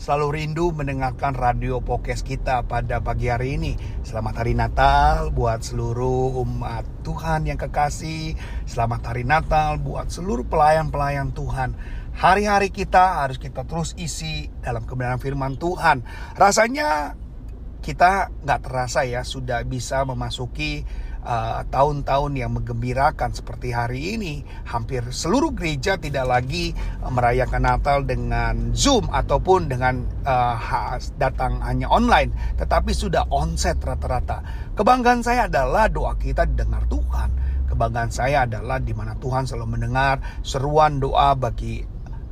Selalu rindu mendengarkan radio podcast kita pada pagi hari ini. Selamat hari Natal buat seluruh umat Tuhan yang kekasih. Selamat hari Natal buat seluruh pelayan-pelayan Tuhan. Hari-hari kita harus kita terus isi dalam kebenaran firman Tuhan. Rasanya kita nggak terasa ya sudah bisa memasuki uh, tahun-tahun yang menggembirakan seperti hari ini hampir seluruh gereja tidak lagi merayakan Natal dengan Zoom ataupun dengan uh, datang hanya online tetapi sudah onset rata-rata. Kebanggaan saya adalah doa kita didengar Tuhan. Kebanggaan saya adalah di mana Tuhan selalu mendengar seruan doa bagi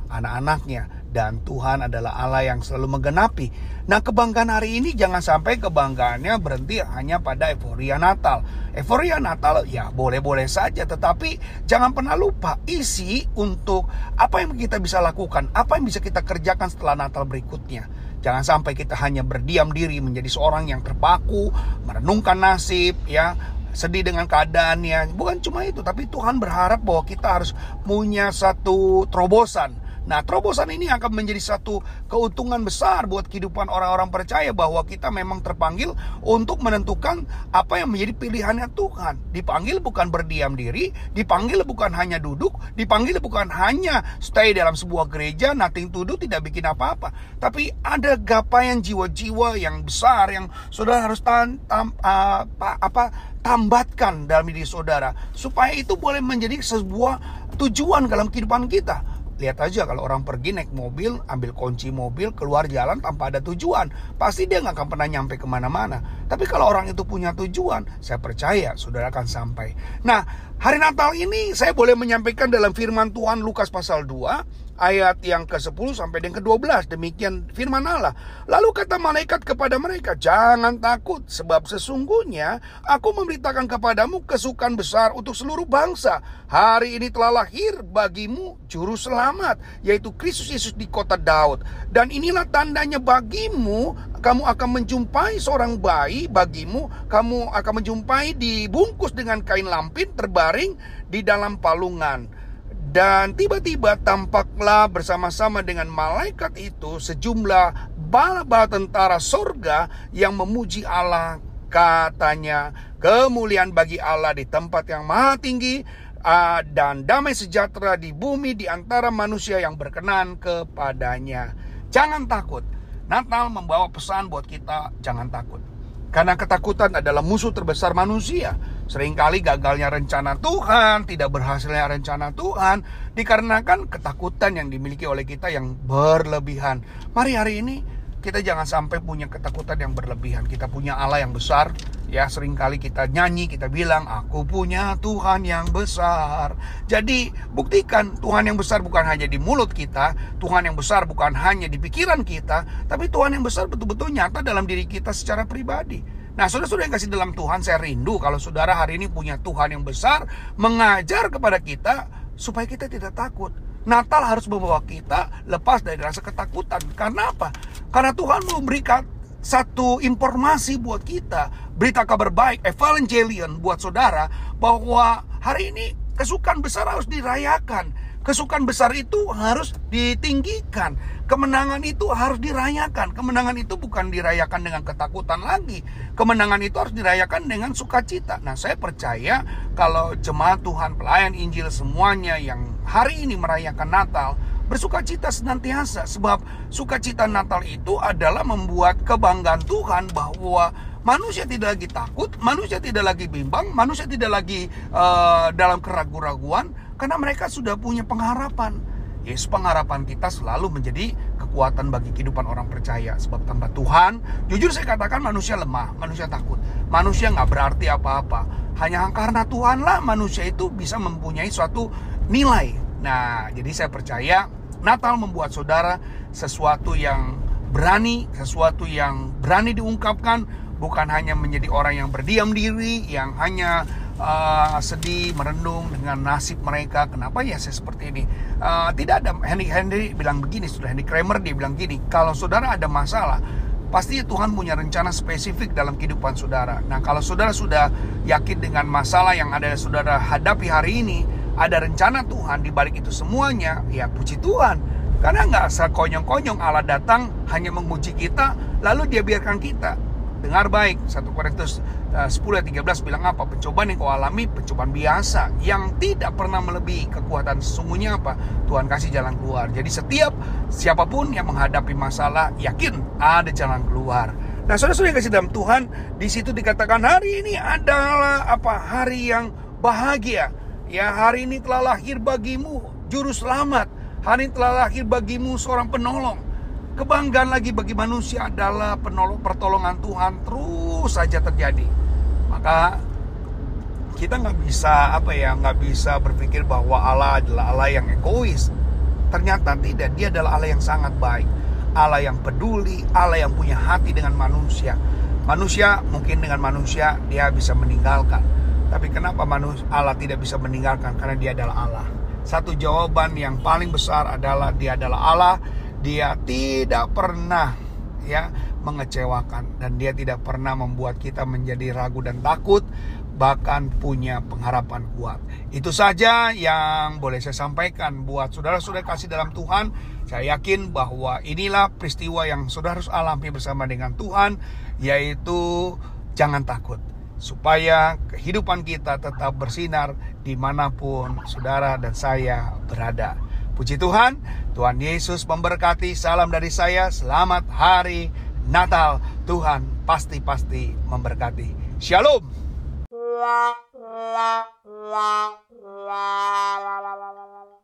anak-anaknya dan Tuhan adalah Allah yang selalu menggenapi. Nah, kebanggaan hari ini jangan sampai kebanggaannya berhenti hanya pada euforia Natal. Euforia Natal ya boleh-boleh saja, tetapi jangan pernah lupa isi untuk apa yang kita bisa lakukan, apa yang bisa kita kerjakan setelah Natal berikutnya. Jangan sampai kita hanya berdiam diri menjadi seorang yang terpaku, merenungkan nasib, ya, sedih dengan keadaannya. Bukan cuma itu, tapi Tuhan berharap bahwa kita harus punya satu terobosan Nah, terobosan ini akan menjadi satu keuntungan besar buat kehidupan orang-orang percaya bahwa kita memang terpanggil untuk menentukan apa yang menjadi pilihannya Tuhan. Dipanggil bukan berdiam diri, dipanggil bukan hanya duduk, dipanggil bukan hanya stay dalam sebuah gereja, nothing to do, tidak bikin apa-apa. Tapi ada gapaian jiwa-jiwa yang besar yang saudara harus tan, tam, uh, apa tambatkan dalam diri saudara supaya itu boleh menjadi sebuah tujuan dalam kehidupan kita Lihat aja kalau orang pergi naik mobil, ambil kunci mobil, keluar jalan tanpa ada tujuan. Pasti dia nggak akan pernah nyampe ke mana-mana. Tapi kalau orang itu punya tujuan, saya percaya saudara akan sampai. Nah, hari Natal ini saya boleh menyampaikan dalam firman Tuhan Lukas pasal 2 ayat yang ke-10 sampai yang ke-12. Demikian firman Allah. Lalu kata malaikat kepada mereka, "Jangan takut, sebab sesungguhnya aku memberitakan kepadamu kesukaan besar untuk seluruh bangsa. Hari ini telah lahir bagimu juru selamat, yaitu Kristus Yesus di kota Daud. Dan inilah tandanya bagimu, kamu akan menjumpai seorang bayi bagimu, kamu akan menjumpai dibungkus dengan kain lampin terbaring di dalam palungan." Dan tiba-tiba tampaklah bersama-sama dengan malaikat itu sejumlah bala-bala tentara sorga yang memuji Allah katanya kemuliaan bagi Allah di tempat yang maha tinggi uh, dan damai sejahtera di bumi di antara manusia yang berkenan kepadanya. Jangan takut. Natal membawa pesan buat kita jangan takut. Karena ketakutan adalah musuh terbesar manusia. Seringkali gagalnya rencana Tuhan, tidak berhasilnya rencana Tuhan, dikarenakan ketakutan yang dimiliki oleh kita yang berlebihan. Mari hari ini kita jangan sampai punya ketakutan yang berlebihan. Kita punya Allah yang besar, ya sering kali kita nyanyi, kita bilang, aku punya Tuhan yang besar. Jadi buktikan Tuhan yang besar bukan hanya di mulut kita, Tuhan yang besar bukan hanya di pikiran kita, tapi Tuhan yang besar betul-betul nyata dalam diri kita secara pribadi. Nah, saudara-saudara yang kasih dalam Tuhan, saya rindu kalau saudara hari ini punya Tuhan yang besar, mengajar kepada kita supaya kita tidak takut. Natal harus membawa kita lepas dari rasa ketakutan. Karena apa? Karena Tuhan memberikan satu informasi buat kita, berita kabar baik, evangelion buat saudara, bahwa hari ini kesukaan besar harus dirayakan Kesukaan besar itu harus ditinggikan. Kemenangan itu harus dirayakan. Kemenangan itu bukan dirayakan dengan ketakutan lagi. Kemenangan itu harus dirayakan dengan sukacita. Nah, saya percaya kalau jemaat Tuhan, pelayan Injil semuanya yang hari ini merayakan Natal, bersukacita senantiasa sebab sukacita Natal itu adalah membuat kebanggaan Tuhan bahwa manusia tidak lagi takut, manusia tidak lagi bimbang, manusia tidak lagi uh, dalam keraguan-raguan karena mereka sudah punya pengharapan. Yes, pengharapan kita selalu menjadi kekuatan bagi kehidupan orang percaya. Sebab tanpa Tuhan, jujur saya katakan manusia lemah, manusia takut. Manusia nggak berarti apa-apa. Hanya karena Tuhanlah manusia itu bisa mempunyai suatu nilai. Nah, jadi saya percaya Natal membuat saudara sesuatu yang berani, sesuatu yang berani diungkapkan, bukan hanya menjadi orang yang berdiam diri, yang hanya uh, sedih, merenung dengan nasib mereka. Kenapa ya saya seperti ini? Uh, tidak ada Henry Henry bilang begini, sudah Henry Kramer dia bilang gini, kalau saudara ada masalah, pasti Tuhan punya rencana spesifik dalam kehidupan saudara. Nah, kalau saudara sudah yakin dengan masalah yang ada saudara hadapi hari ini, ada rencana Tuhan di balik itu semuanya, ya puji Tuhan. Karena nggak sekonyong-konyong Allah datang hanya menguji kita, lalu dia biarkan kita. Dengar baik, 1 Korintus 10 ayat 13 bilang apa? Pencobaan yang kau alami, pencobaan biasa yang tidak pernah melebihi kekuatan sesungguhnya apa? Tuhan kasih jalan keluar. Jadi setiap siapa pun yang menghadapi masalah, yakin ada jalan keluar. Nah, saudara-saudara yang kasih dalam Tuhan, di situ dikatakan hari ini adalah apa? Hari yang bahagia. Ya, hari ini telah lahir bagimu juru selamat. Hari ini telah lahir bagimu seorang penolong. Kebanggaan lagi bagi manusia adalah penolong pertolongan Tuhan terus saja terjadi. Maka kita nggak bisa apa ya nggak bisa berpikir bahwa Allah adalah Allah yang egois. Ternyata tidak, Dia adalah Allah yang sangat baik. Allah yang peduli, Allah yang punya hati dengan manusia. Manusia mungkin dengan manusia dia bisa meninggalkan. Tapi kenapa manusia Allah tidak bisa meninggalkan? Karena dia adalah Allah. Satu jawaban yang paling besar adalah dia adalah Allah dia tidak pernah ya mengecewakan dan dia tidak pernah membuat kita menjadi ragu dan takut bahkan punya pengharapan kuat. Itu saja yang boleh saya sampaikan buat saudara-saudara kasih dalam Tuhan. Saya yakin bahwa inilah peristiwa yang saudara harus alami bersama dengan Tuhan, yaitu jangan takut. Supaya kehidupan kita tetap bersinar di mana pun saudara dan saya berada. Puji Tuhan, Tuhan Yesus memberkati. Salam dari saya, selamat hari Natal. Tuhan pasti-pasti memberkati. Shalom. La, la, la, la, la, la.